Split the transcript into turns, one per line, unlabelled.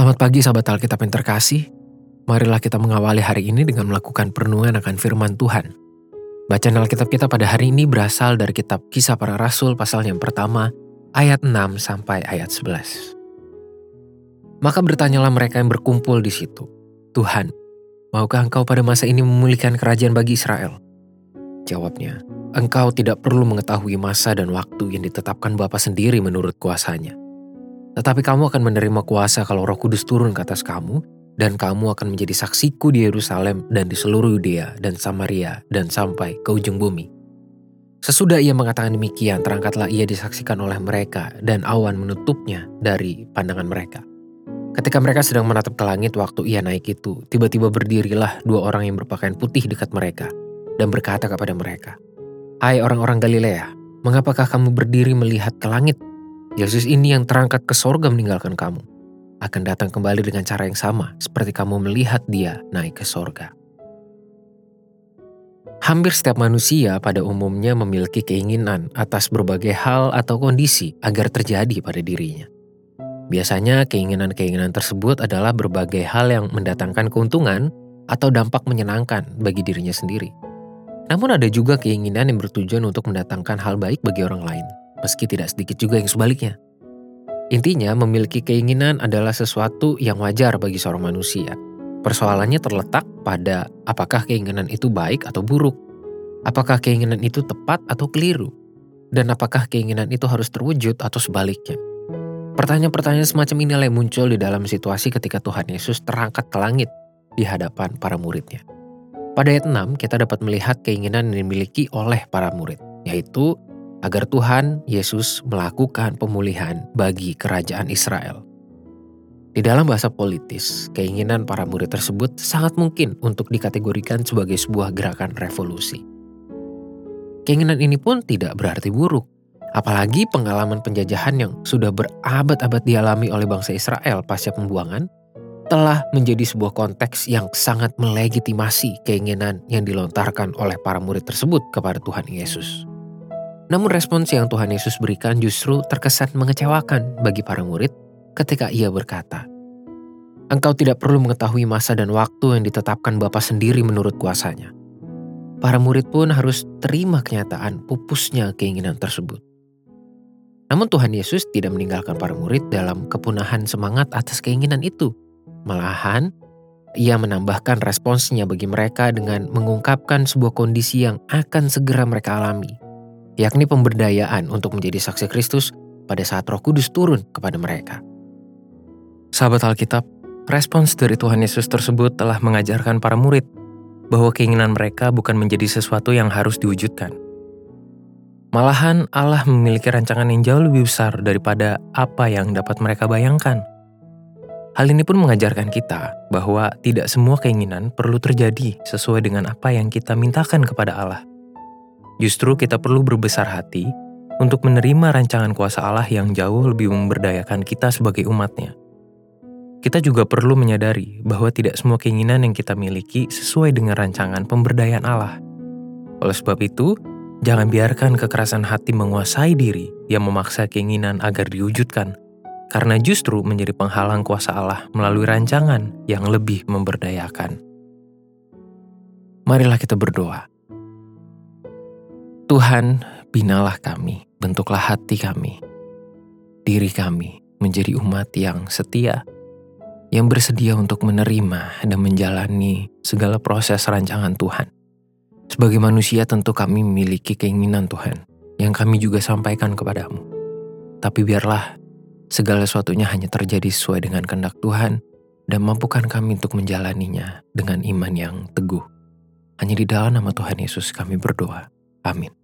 Selamat pagi sahabat Alkitab yang terkasih. Marilah kita mengawali hari ini dengan melakukan perenungan akan firman Tuhan. Bacaan Alkitab kita pada hari ini berasal dari kitab Kisah Para Rasul pasal yang pertama, ayat 6 sampai ayat 11. Maka bertanyalah mereka yang berkumpul di situ, Tuhan, maukah engkau pada masa ini memulihkan kerajaan bagi Israel? Jawabnya, engkau tidak perlu mengetahui masa dan waktu yang ditetapkan Bapa sendiri menurut kuasanya. Tetapi kamu akan menerima kuasa kalau roh kudus turun ke atas kamu, dan kamu akan menjadi saksiku di Yerusalem dan di seluruh Yudea dan Samaria dan sampai ke ujung bumi. Sesudah ia mengatakan demikian, terangkatlah ia disaksikan oleh mereka dan awan menutupnya dari pandangan mereka. Ketika mereka sedang menatap ke langit waktu ia naik itu, tiba-tiba berdirilah dua orang yang berpakaian putih dekat mereka dan berkata kepada mereka, Hai orang-orang Galilea, mengapakah kamu berdiri melihat ke langit? Yesus ini yang terangkat ke sorga meninggalkan kamu akan datang kembali dengan cara yang sama seperti kamu melihat dia naik ke sorga. Hampir setiap manusia pada umumnya memiliki keinginan atas berbagai hal atau kondisi agar terjadi pada dirinya. Biasanya keinginan-keinginan tersebut adalah berbagai hal yang mendatangkan keuntungan atau dampak menyenangkan bagi dirinya sendiri. Namun ada juga keinginan yang bertujuan untuk mendatangkan hal baik bagi orang lain, meski tidak sedikit juga yang sebaliknya. Intinya, memiliki keinginan adalah sesuatu yang wajar bagi seorang manusia. Persoalannya terletak pada apakah keinginan itu baik atau buruk, apakah keinginan itu tepat atau keliru, dan apakah keinginan itu harus terwujud atau sebaliknya. Pertanyaan-pertanyaan semacam inilah yang muncul di dalam situasi ketika Tuhan Yesus terangkat ke langit di hadapan para muridnya. Pada ayat 6, kita dapat melihat keinginan yang dimiliki oleh para murid, yaitu agar Tuhan Yesus melakukan pemulihan bagi kerajaan Israel. Di dalam bahasa politis, keinginan para murid tersebut sangat mungkin untuk dikategorikan sebagai sebuah gerakan revolusi. Keinginan ini pun tidak berarti buruk, apalagi pengalaman penjajahan yang sudah berabad-abad dialami oleh bangsa Israel pasca pembuangan telah menjadi sebuah konteks yang sangat melegitimasi keinginan yang dilontarkan oleh para murid tersebut kepada Tuhan Yesus. Namun respons yang Tuhan Yesus berikan justru terkesan mengecewakan bagi para murid ketika ia berkata, Engkau tidak perlu mengetahui masa dan waktu yang ditetapkan Bapa sendiri menurut kuasanya. Para murid pun harus terima kenyataan pupusnya keinginan tersebut. Namun Tuhan Yesus tidak meninggalkan para murid dalam kepunahan semangat atas keinginan itu. Malahan, ia menambahkan responsnya bagi mereka dengan mengungkapkan sebuah kondisi yang akan segera mereka alami, yakni pemberdayaan untuk menjadi saksi Kristus pada saat Roh Kudus turun kepada mereka. Sahabat Alkitab, respons dari Tuhan Yesus tersebut telah mengajarkan para murid bahwa keinginan mereka bukan menjadi sesuatu yang harus diwujudkan. Malahan Allah memiliki rancangan yang jauh lebih besar daripada apa yang dapat mereka bayangkan. Hal ini pun mengajarkan kita bahwa tidak semua keinginan perlu terjadi sesuai dengan apa yang kita mintakan kepada Allah. Justru kita perlu berbesar hati untuk menerima rancangan kuasa Allah yang jauh lebih memberdayakan kita sebagai umatnya. Kita juga perlu menyadari bahwa tidak semua keinginan yang kita miliki sesuai dengan rancangan pemberdayaan Allah. Oleh sebab itu, jangan biarkan kekerasan hati menguasai diri yang memaksa keinginan agar diwujudkan, karena justru menjadi penghalang kuasa Allah melalui rancangan yang lebih memberdayakan. Marilah kita berdoa. Tuhan, binalah kami, bentuklah hati kami, diri kami menjadi umat yang setia, yang bersedia untuk menerima dan menjalani segala proses rancangan Tuhan. Sebagai manusia tentu kami memiliki keinginan Tuhan, yang kami juga sampaikan kepadamu. Tapi biarlah segala sesuatunya hanya terjadi sesuai dengan kehendak Tuhan, dan mampukan kami untuk menjalaninya dengan iman yang teguh. Hanya di dalam nama Tuhan Yesus kami berdoa. Amin.